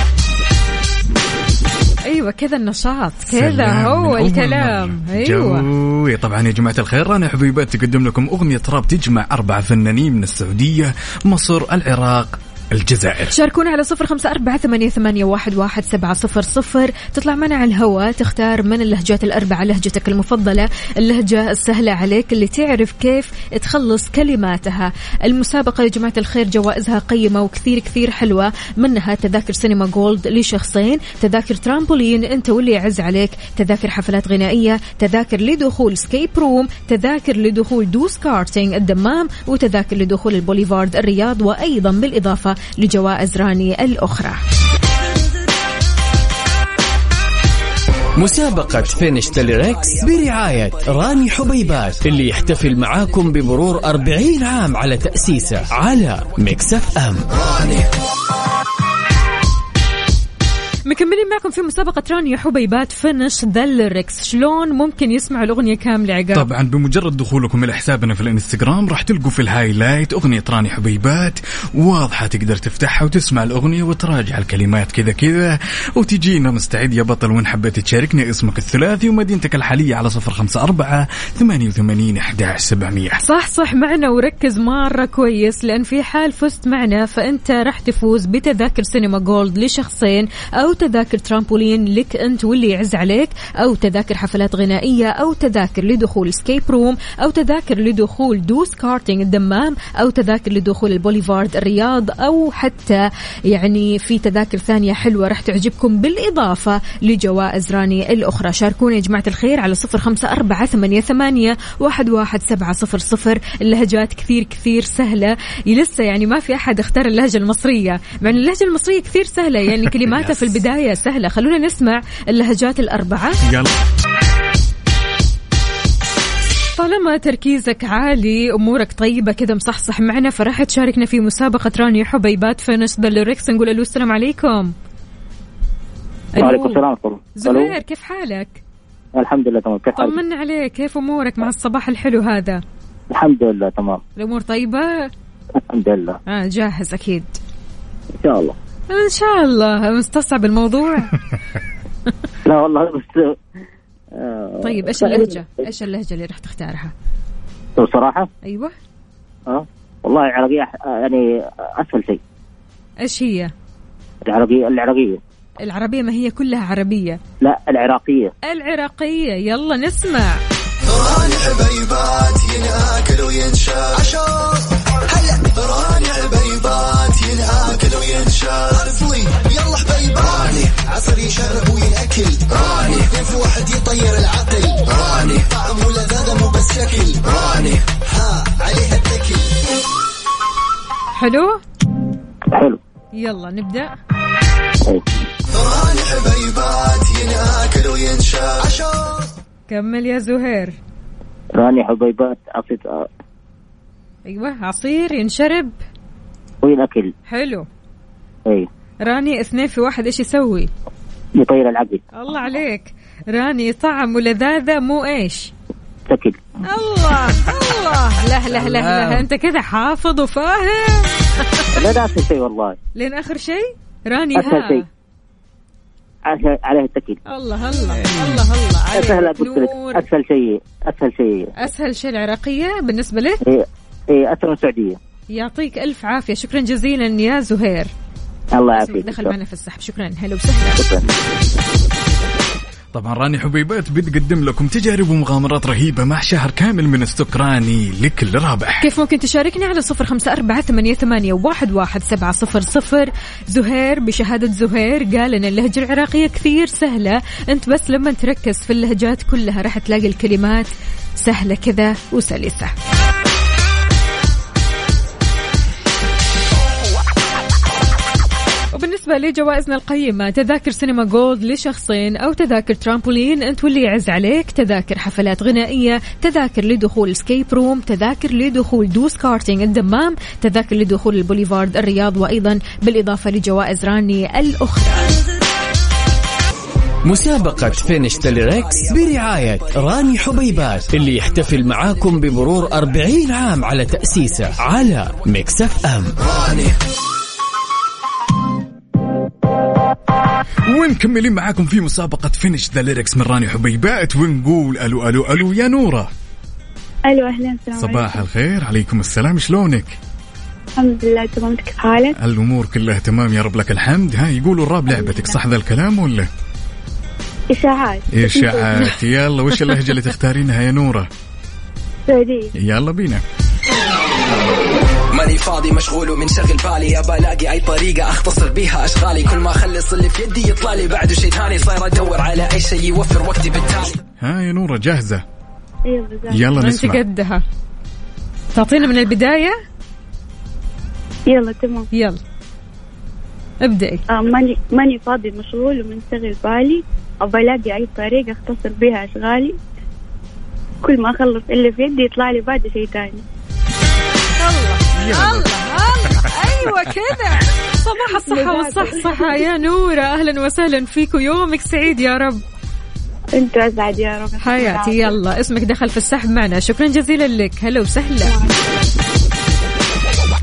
أيوه كذا النشاط كذا هو الكلام. أيوه. جوي. طبعا يا جماعة الخير أنا حبيبات تقدم لكم أغنية راب تجمع أربعة فنانين من السعودية مصر العراق. الجزائر. شاركونا على صفر خمسة أربعة ثمانية, ثمانية واحد, واحد سبعة صفر صفر. تطلع معنا على الهواء تختار من اللهجات الأربعة لهجتك المفضلة اللهجة السهلة عليك اللي تعرف كيف تخلص كلماتها. المسابقة يا جماعة الخير جوائزها قيمة وكثير كثير حلوة منها تذاكر سينما gold لشخصين تذاكر ترامبولين أنت واللي يعز عليك تذاكر حفلات غنائية تذاكر لدخول escape room تذاكر لدخول دوس كارتينج الدمام وتذاكر لدخول البوليفارد الرياض وأيضا بالإضافة لجوائز راني الأخرى. مسابقة finish the lyrics برعاية راني حبيبات اللي يحتفل معاكم بمرور 40 عام على تأسيسه على Mix FM. مكملين معكم في مسابقة راني حبيبات finish the lyrics شلون ممكن يسمع الأغنية كاملة عقاب؟ طبعا بمجرد دخولكم إلى حسابنا في الإنستغرام راح تلقوا في ال highlight أغنية راني حبيبات. واضحة تقدر تفتحها وتسمع الأغنية وتراجع الكلمات كذا كذا. وتجينا مستعد يا بطل وين حبيت تشاركنا اسمك الثلاثي ومدينتك الحالية على صفر خمسة أربعة ثمانية وثمانين أحداش سبعمية. صح صح معنا وركز مرة كويس لأن في حال فزت معنا فأنت راح تفوز بتذاكر سينما gold لشخصين أو تذاكر ترامبولين لك أنت واللي يعز عليك أو تذاكر حفلات غنائية أو تذاكر لدخول escape room أو تذاكر لدخول Doos Karting الدمام أو تذاكر لدخول البوليفارد الرياض أو حتى يعني في تذاكر ثانية حلوة راح تعجبكم بالإضافة لجوائز راني الأخرى. شاركونا يا جماعة الخير على صفر خمسة أربعة ثمانية, ثمانية واحد, واحد سبعة صفر صفر. اللهجات كثير كثير سهلة. لسه يعني ما في أحد اختار اللهجة المصرية. مع اللهجة المصرية كثير سهلة يعني كلماتها في البداية سهلة. خلونا نسمع اللهجات الأربعة. يلا. طالما تركيزك عالي أمورك طيبة كذا مصحصح معنا فراح تشاركنا في مسابقة راني حبيبات فينش بالريكس نقول ألو السلام عليكم. وعليكم السلام الله. زهير كيف حالك؟ الحمد لله تمام. كيف حالك؟ طمنا عليك. كيف أمورك مع الصباح الحلو هذا؟ الحمد لله تمام. الأمور طيبة؟ الحمد لله. آه جاهز أكيد. إن شاء الله. إن شاء الله. مستصعب الموضوع. <laughs> لا والله بس آه، طيب إيش اللهجة؟ إيش اللهجة اللي راح تختارها؟ بصراحة؟ أيوه. آه والله العراقية أح- آه، يعني أسهل شيء. إيش هي؟ العراقية العراقية. العربية ما هي كلها عربية. لا العراقية. العراقية. يلا نسمع. راني حبيبات ينأكل وينشاف هلا. راني حبيبات عصر يشرب ويأكل راني. اثنين في واحد يطير العقل. راني. طعم ولذاذة مو بس شكل راني. ها عليها التكل. حلو؟ حلو. يلا نبدأ. راني حبيبات ينأكل وينشاف كمل يا زهير. راني حبيبات عصير آه، أيوه عصير ينشرب. وينأكل. حلو. اي راني اثنين في واحد إيش يسوي؟ يطير العقل. الله عليك. راني طعم ولذاذة مو إيش؟ تكل الله الله. لا لا لا لا. أنت كذا حافظ وفاهم. لا لا اسهل شيء والله. لين آخر شيء؟ راني اسهل ها. شيء. عليه التكل الله الله الله الله. أسهل أسهل شيء أسهل شيء. أسهل شيء العراقية بالنسبة لك اي اي أسهل من السعودية. يعطيك ألف عافية. شكرا جزيلا يا زهير. الله يعافيك دخل معنا في السحب. شكرا. هلا وسهلا. شكرا. طبعا راني حبيبات بتقدم لكم تجارب ومغامرات رهيبة مع شهر كامل من استقراني لكل رابح. كيف ممكن تشاركني على صفر خمسة أربعة ثمانية, ثمانية واحد, واحد سبعة صفر صفر؟ زهير بشهادة زهير قال أن اللهجة العراقية كثير سهلة. أنت بس لما تركز في اللهجات كلها راح تلاقي الكلمات سهلة كذا وسلسة. وبالنسبة لجوائزنا القيمة تذاكر سينما gold لشخصين أو تذاكر ترامبولين أنت واللي يعز عليك تذاكر حفلات غنائية تذاكر لدخول escape room تذاكر لدخول Doos Karting الدمام تذاكر لدخول البوليفارد الرياض وأيضا بالإضافة لجوائز راني الأخرى. مسابقة finish the lyrics برعاية راني حبيبات اللي يحتفل معاكم بمرور 40 عام على تأسيسه على Mix FM. ونكملين معاكم في مسابقة finish the lyrics من راني حبيبات ونقول ألو ألو ألو يا نورة. ألو أهلا السلام صباح الخير عليكم السلام شلونك؟ الحمد لله تمام كيف حالك؟ الأمور كلها تمام يا رب لك الحمد. ها يقولوا الراب لعبتك صح ذا الكلام ولا؟ إشاعات. إشاعات. <laughs> يلا وش اللهجة اللي تختارينها يا نورة؟ سعودية. يلا بينا. ماني فاضي مشغول ومنشغل بالي. ابى ألاقي أي طريقة أختصر بيها أشغالي. كل ما اخلص اللي في يدي يطلع لي. بعده شيء ثاني صاير أدور على أي شيء يوفر وقتي بالتالي. ها يا نورة جاهزة؟ أيوه بالضبط يلا أنت نسمع. قدها تعطينا من البداية؟ يلا تمام. يلا. ابدأي. آه ماني ماني فاضي مشغول ومنشغل بالي. ابى ألاقي أي طريقة أختصر بيها أشغالي. كل ما أخلص اللي في يدي يطلع لي بعده شيء الله الله أيوه كذا. صباح الصحة والصحصحة يا نورة. أهلا وسهلا فيك ويومك سعيد يا رب. أنت أسعد يا رب. حياتي يلا. اسمك دخل في السحب معنا. شكرا جزيلا لك. هلا وسهلا.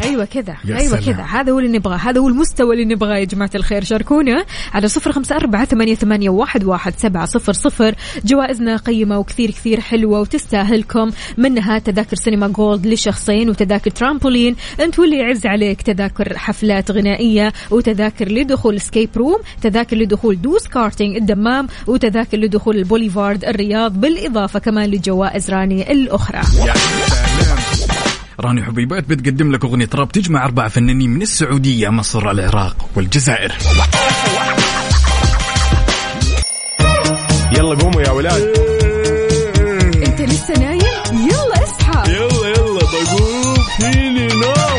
أيوه كذا. أيوه. كذا. هذا هو اللي نبغاه. هذا هو المستوى اللي نبغاه يا جماعة الخير. شاركونا على صفر خمسة أربعة ثمانية, ثمانية واحد, واحد سبعة صفر صفر. جوائزنا قيمة وكثير كثير حلوة وتستاهلكم. منها تذاكر سينما gold لشخصين وتذاكر ترامبولين. أنت واللي يعز عليك. تذاكر حفلات غنائية وتذاكر لدخول escape room تذاكر لدخول Doos Karting الدمام وتذاكر لدخول البوليفارد الرياض بالإضافة كمان لجوائز راني الأخرى. راني حبيبات بتقدم لك أغنية راب تجمع أربع فنانين من السعودية مصر العراق والجزائر. يلا قوموا يا ولاد. إنت لسه نايم؟ يلا اصحى. يلا يلا بقوم. فيني نوم.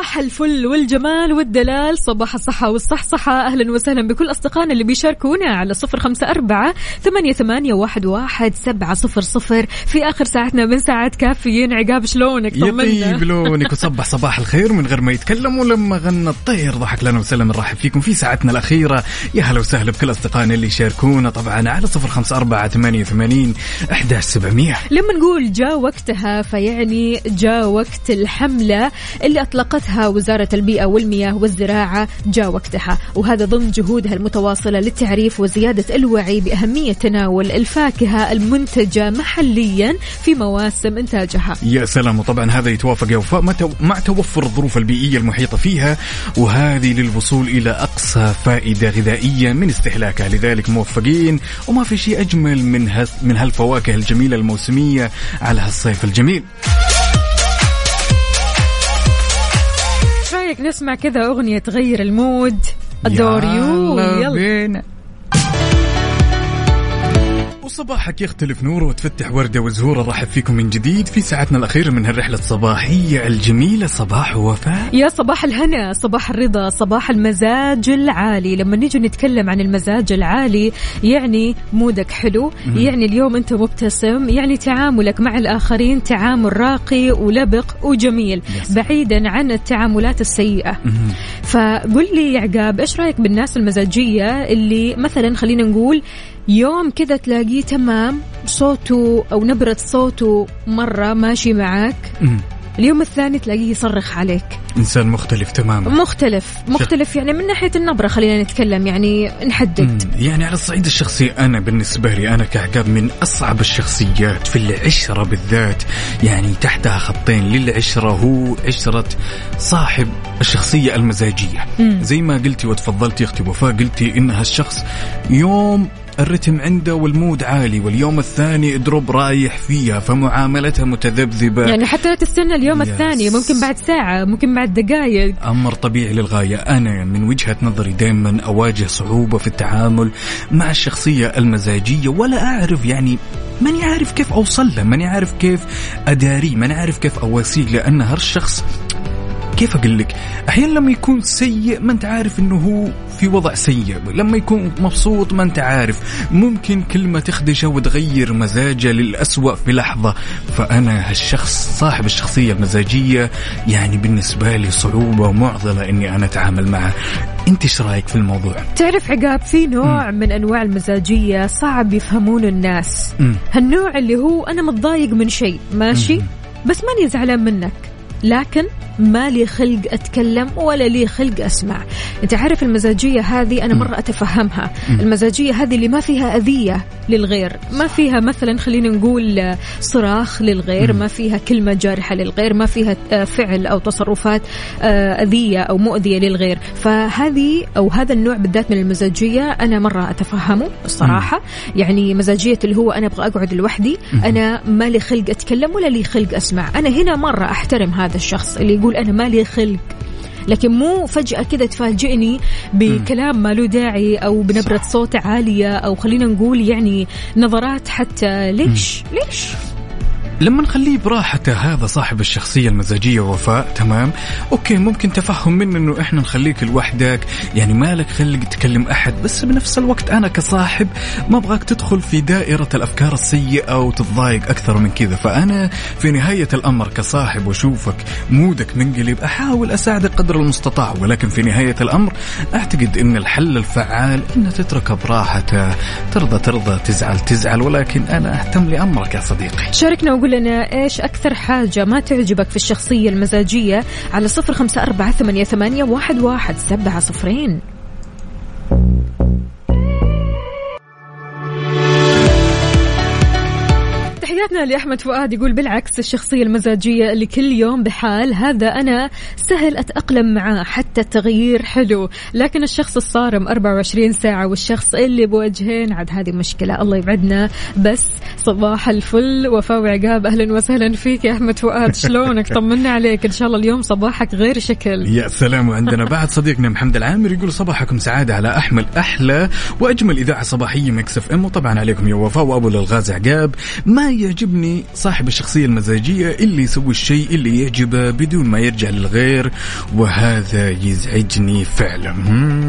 صباح الفل والجمال والدلال صباح الصحة والصحصحة. أهلا وسهلا بكل أصدقائنا اللي بيشاركونا على صفر خمسة أربعة ثمانية, ثمانية واحد, واحد سبعة صفر صفر. في آخر ساعتنا من ساعات كافيين. عقاب شلونك؟ يطيب طمنا. لونك وصبح صباح الخير من غير ما يتكلم ولما غنى الطير. ضحك لنا وسلم نرحب فيكم في ساعتنا الأخيرة. يا هلا وسهلا بكل أصدقائنا اللي يشاركونا طبعا على صفر خمسة أربعة ثمانية ثمانين أحداش سبعمية. لما نقول جاء وقتها فيعني جاء وقت الحملة اللي أطلقتها أعلنتها وزارة البيئة والمياه والزراعة جاء وقتها. وهذا ضمن جهودها المتواصلة للتعريف وزيادة الوعي بأهمية تناول الفاكهة المنتجة محليا في مواسم إنتاجها. يا سلام. وطبعا هذا يتوافق يا وفاء مع تو- مع توفر الظروف البيئية المحيطة فيها وهذه للوصول إلى أقصى فائدة غذائية من استهلاكها. لذلك موفقين وما في شيء أجمل من من هالفواكه الجميلة الموسمية على هالصيف الجميل. رايك نسمع كذا أغنية تغير ال mood. adore you يلا. بينا وصباحك يختلف نور وتفتح وردة وزهور رحب فيكم من جديد في ساعتنا الأخيرة من هالرحلة الصباحية الجميلة صباح وفاء. يا صباح الهنا صباح الرضا صباح المزاج العالي. لما نيجي نتكلم عن المزاج العالي يعني مودك حلو يعني اليوم أنت مبتسم يعني تعاملك مع الآخرين تعامل راقي ولبق وجميل بعيدا عن التعاملات السيئة. فقل لي يا عقاب إيش رأيك بالناس المزاجية اللي مثلا خلينا نقول يوم كذا تلاقيه تمام صوته أو نبرة صوته مرة ماشي معاك مم. اليوم الثاني تلاقيه يصرخ عليك إنسان مختلف تماما مختلف مختلف يعني من ناحية النبرة خلينا نتكلم يعني نحدد. يعني على الصعيد الشخصي أنا بالنسبة لي أنا كعقاب من أصعب الشخصيات في العشرة بالذات يعني تحتها خطين للعشرة هو عشرة صاحب الشخصية المزاجية مم. زي ما قلتي وتفضلتي أختي وفاء قلتي إنها الشخص يوم الرتم عنده وال mood عالي واليوم الثاني drop رايح فيها فمعاملتها متذبذبة. يعني حتى لا تستنى اليوم yes. الثاني ممكن بعد ساعة ممكن بعد دقائق أمر طبيعي للغاية. أنا من وجهة نظري دائما أواجه صعوبة في التعامل مع الشخصية المزاجية ولا أعرف يعني ماني عارف كيف أوصل له ماني عارف كيف أداريه ماني عارف كيف أواسيه لأن هالشخص كيف أقول لك؟ أحيانا لما يكون سيء ما أنت عارف إنه هو في وضع سيء، لما يكون مبسوط ما أنت عارف، ممكن كلمه تخدشه وتغير مزاجه للأسوأ في لحظة، فأنا هالشخص صاحب الشخصية المزاجية يعني بالنسبة لي صعوبة ومعضلة إني أنا أتعامل معه. أنت إيش رأيك في الموضوع؟ تعرف عقاب في نوع من أنواع المزاجية صعب يفهمون الناس مم. هالنوع اللي هو أنا متضايق من شيء ماشي بس ماني زعلان منك لكن ما لي خلق أتكلم ولا لي خلق أسمع. أنت عارف المزاجية هذه أنا مرة أتفهمها. المزاجية هذه اللي ما فيها أذية للغير ما فيها مثلا خلينا نقول صراخ للغير ما فيها كلمة جارحة للغير ما فيها فعل أو تصرفات آه، أذية أو مؤذية للغير. فهذه أو هذا النوع بالذات من المزاجية أنا مرة أتفهمه الصراحه يعني مزاجية اللي هو أنا أبغى أقعد لوحدي أنا ما لي خلق أتكلم ولا لي خلق أسمع. أنا هنا مرة أحترم هذا الشخص اللي يقول أنا ما لي خلق. لكن مو فجأة كذا تفاجئني بكلام ما له داعي أو بنبرة صوت عالية أو خلينا نقول يعني نظرات حتى ليش؟ ليش؟ لما نخليه براحته هذا صاحب الشخصية المزاجية وفاء تمام؟ أوكي ممكن تفهم منه إنه إحنا نخليك لوحدك يعني مالك خلق تكلم أحد بس بنفس الوقت أنا كصاحب ما أبغاك تدخل في دائرة الأفكار السيئة وتتضايق أكثر من كذا. فأنا في نهاية الأمر كصاحب وأشوفك مودك منقلب أحاول أساعدك قدر المستطاع ولكن في نهاية الأمر أعتقد إن الحل الفعال ان تتركه براحته ترضى ترضى تزعل تزعل ولكن أنا أهتم لأمرك يا صديقي. شاركنا وقول لنا إيش أكثر حاجة ما تعجبك في الشخصية المزاجية على صفر خمسة أربعة ثمانية, واحد, واحد سبعة صفرين. تحياتنا لأحمد فؤاد يقول بالعكس الشخصية المزاجية اللي كل يوم بحال هذا أنا سهل أتأقلم معاه حتى التغيير حلو. لكن الشخص الصارم 24 ساعة والشخص اللي بوجهين عاد هذه مشكلة الله يبعدنا. بس صباح الفل وفاء وعقاب أهلا وسهلا فيك يا أحمد فؤاد. <laughs> شلونك؟ طمنا عليك. إن شاء الله اليوم صباحك غير شكل. يا سلام. وعندنا بعد صديقنا محمد العامر يقول صباحكم سعادة على أحمل أحلى وأجمل إذاعة صباحية Mix FM. وطبعا عليكم يا وفاء وأبو ألغاز عقاب. ما يعجبني صاحب الشخصية المزاجية اللي يسوي الشيء اللي يعجبه بدون ما يرجع للغير وهذا يزعجني فعلا.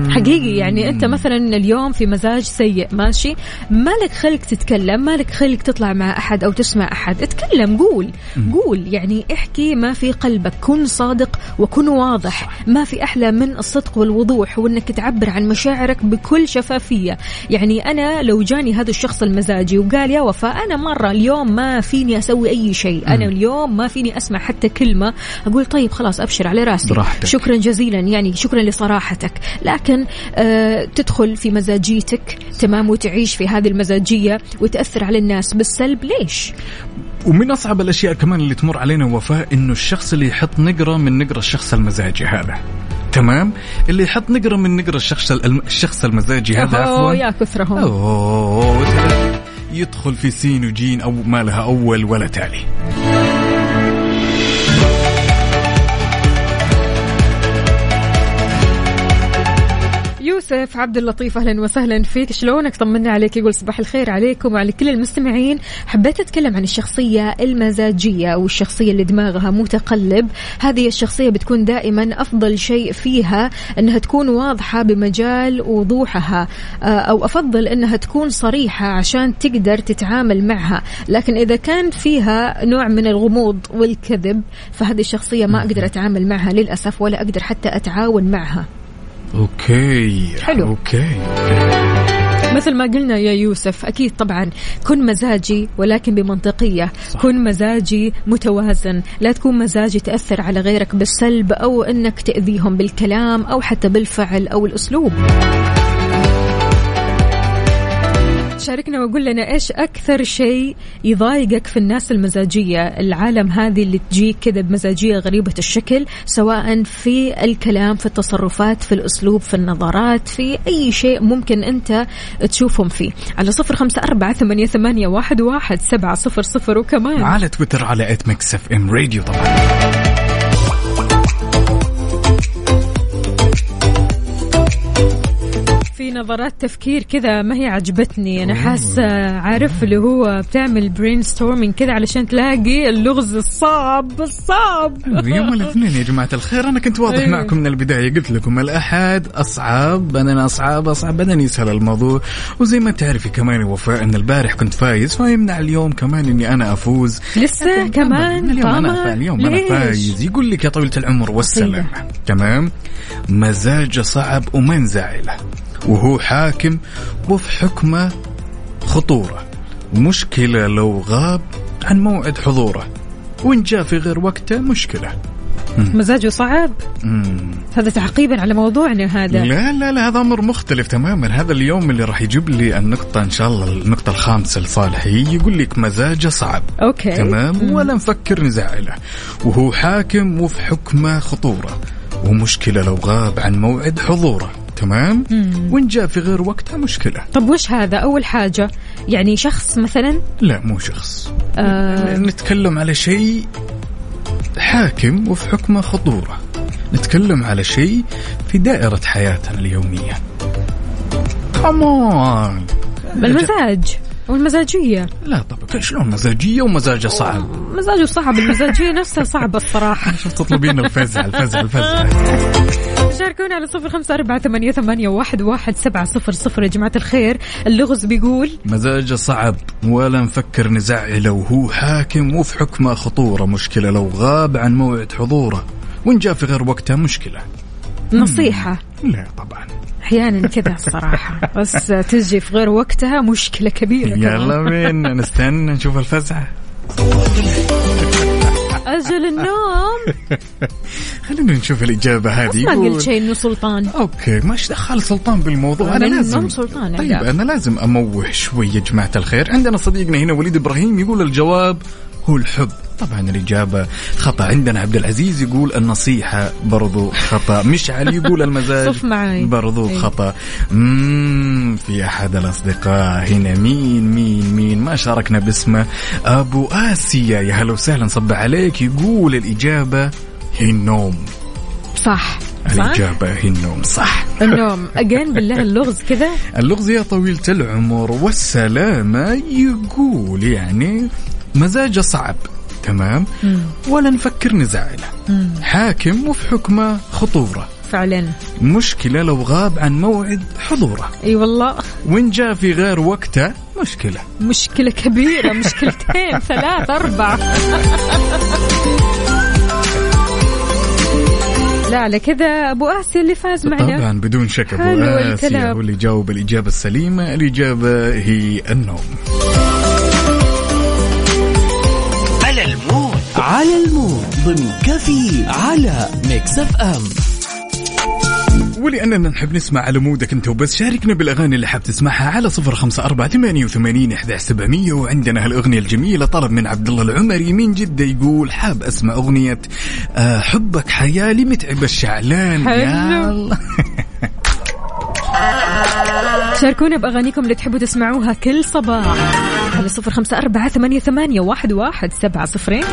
حقيقي يعني أنت مثلا اليوم في مزاج سيء ماشي؟ مالك خلق تتكلم مالك خلق تطلع مع أحد أو تسمع أحد. اتكلم قول قول. يعني احكي ما في قلبك كن صادق وكن واضح. ما في أحلى من الصدق والوضوح وإنك تعبر عن مشاعرك بكل شفافية. يعني أنا لو جاني هذا الشخص المزاجي وقال يا وفاء أنا مرة اليوم اليوم ما فيني أسوي أي شيء. أنا اليوم ما فيني أسمع حتى كلمة. أقول طيب خلاص أبشر على راسي. براحتك. شكرا جزيلا. يعني شكرا لصراحتك. لكن آه تدخل في مزاجيتك. تمام. وتعيش في هذه المزاجية. وتأثر على الناس بالسلب. ليش؟ ومن أصعب الأشياء كمان اللي تمر علينا وفاء إنه الشخص اللي يحط نقرة من نقرة الشخص المزاجي هذا. تمام؟ اللي يحط نقرة من نقرة الشخص الشخص المزاجي هذا عفوا. يا كثرهم. أوه يدخل في سين وجيم أو ما لها أول ولا تالي. يوسف عبد اللطيف أهلا وسهلا فيك. شلونك؟ طمنا عليك. يقول صباح الخير عليكم وعلى كل المستمعين. حبيت أتكلم عن الشخصية المزاجية أو الشخصيه اللي دماغها متقلب. هذه الشخصية بتكون دائما أفضل شيء فيها إنها تكون واضحة بمجال وضوحها آه، أو أفضل إنها تكون صريحة عشان تقدر تتعامل معها. لكن إذا كان فيها نوع من الغموض والكذب فهذه الشخصية ما أقدر أتعامل معها للأسف ولا أقدر حتى أتعاون معها. okay حلو. okay مثل ما قلنا يا يوسف أكيد طبعا كن مزاجي ولكن بمنطقية صح. كن مزاجي متوازن لا تكون مزاجي تأثر على غيرك بالسلب أو أنك تأذيهم بالكلام أو حتى بالفعل أو الأسلوب شاركنا وقول لنا إيش أكثر شيء يضايقك في الناس المزاجية؟ العالم هذه اللي تجيك كذا بمزاجية غريبة الشكل سواء في الكلام في التصرفات في الأسلوب في النظرات في أي شيء ممكن أنت تشوفهم فيه. على صفر خمسة أربعة ثمانية, ثمانية واحد, واحد سبعة صفر صفر وكمان. على تويتر على at Mix FM Radio طبعا. في نظرات تفكير كذا ما هي عجبتني. أنا حاسه عارف اللي هو بتعمل brainstorming كذا علشان تلاقي اللغز الصعب الصعب. <laughs> يوم الاثنين يا جماعة الخير أنا كنت واضح أيوة. معكم من البداية. قلت لكم الأحد أصعب بعدين أصعب أصعب بعدين يسهل الموضوع. وزي ما تعرفي كمان وفاء أن البارح كنت فايز فيمنع اليوم كمان إني أنا أفوز. لسه كمان؟ اليوم طبعاً. اليوم ليش؟ فايز. يقول لك يا طويلة العمر والسلامة تمام؟ مزاجه صعب ومنزعله وهو حاكم وفي حكمه خطورة. مشكلة لو غاب عن موعد حضوره وإن جاء في غير وقته مشكلة. مزاجه صعب. مم. هذا تعقيبا على موضوعنا هذا. لا لا لا هذا أمر مختلف تماما. هذا اليوم اللي راح يجيب لي النقطة إن شاء الله النقطة الخامسة لصالحي يقول لك مزاجه صعب. أوكي. تمام؟ مم. ولا نفكر نزعله وهو حاكم وفي حكمه خطورة. ومشكلة لو غاب عن موعد حضوره. تمام؟ مم. وإن جاء في غير وقتها مشكلة. طب وش هذا؟ أول حاجة يعني شخص مثلا؟ لا مو شخص. آه. نتكلم على شيء حاكم وفي حكمه خطورة. نتكلم على شيء في دائرة حياتنا اليومية. كمان المزاج والمزاجية. لا طبعا شلون مزاجية ومزاجه صعب؟ مزاجه صعب المزاجية نفسها صعبة الصراحة. <laughs> شوف تطلبين الفزع الفزع الفزع. شاركونا على صفر خمسة أربعة ثمانية, ثمانية واحد, واحد سبعة صفر صفر. يا جماعة الخير اللغز بيقول مزاجه صعب ولا نفكر نزعله وهو حاكم وفي حكمه خطورة. مشكلة لو غاب عن موعد حضوره وإن جاء في غير وقته مشكلة. نصيحة. لا طبعا. أحيانا كذا الصراحة. <laughs> بس تجي في غير وقتها مشكلة كبيرة يلا بينا نستنى نشوف الفزعة. <laughs> أجل النوم. <laughs> خلينا نشوف الإجابة هذه. ما قلت شيء إنه سلطان. أوكي ماش دخل سلطان بالموضوع. أنا من لازم سلطان طيب. أنا لازم أموه شوي يا جماعة الخير. عندنا صديقنا هنا وليد إبراهيم يقول الجواب هو الحب. طبعا الإجابة خطأ. عندنا عبد العزيز يقول النصيحة برضو خطأ. مشعل يقول <laughs> المزاج. برضو إيه. خطأ. مم في أحد الأصدقاء هنا. مين مين مين؟ ما شاركنا باسمه. أبو آسيا. يا هلا وسهلا صب عليك. يقول الإجابة هي النوم. صح. الإجابة هي النوم. صح. النوم. أجين بالله اللغز كذا. اللغز يا طويلة العمر. والسلامة. يقول يعني مزاجه صعب. تمام؟ ولا نفكر نزعله حاكم وفي حكمة خطورة. فعلا. مشكلة لو غاب عن موعد حضوره. أي والله. وإن جاء في غير وقته مشكلة. مشكلة كبيرة مشكلتين <laughs> ثلاث أربع لا على كذا أبو آسيا اللي فاز معنا. طبعا بدون شك آسيا الكلام. هو اللي جاوب الإجابة السليمة الإجابة هي النوم. على ال mood ضمن كفي على Mix FM ولأننا نحب نسمع على mood ك أنت وبس شاركنا بالأغاني اللي حاب تسمعها على صفر خمسة أربعة ثمانية وثمانين إحدى سبعمية وعندنا هالأغنية الجميلة طلب من عبد الله العمري من جدة يقول حاب أسمع أغنية آه، حبك حياة لمتعب الشعلان حلو. يلا. <laughs> شاركونا بأغانيكم اللي تحبوا تسمعوها كل صباح على صفر خمسة أربعة ثمانية, ثمانية واحد, واحد سبعة صفرين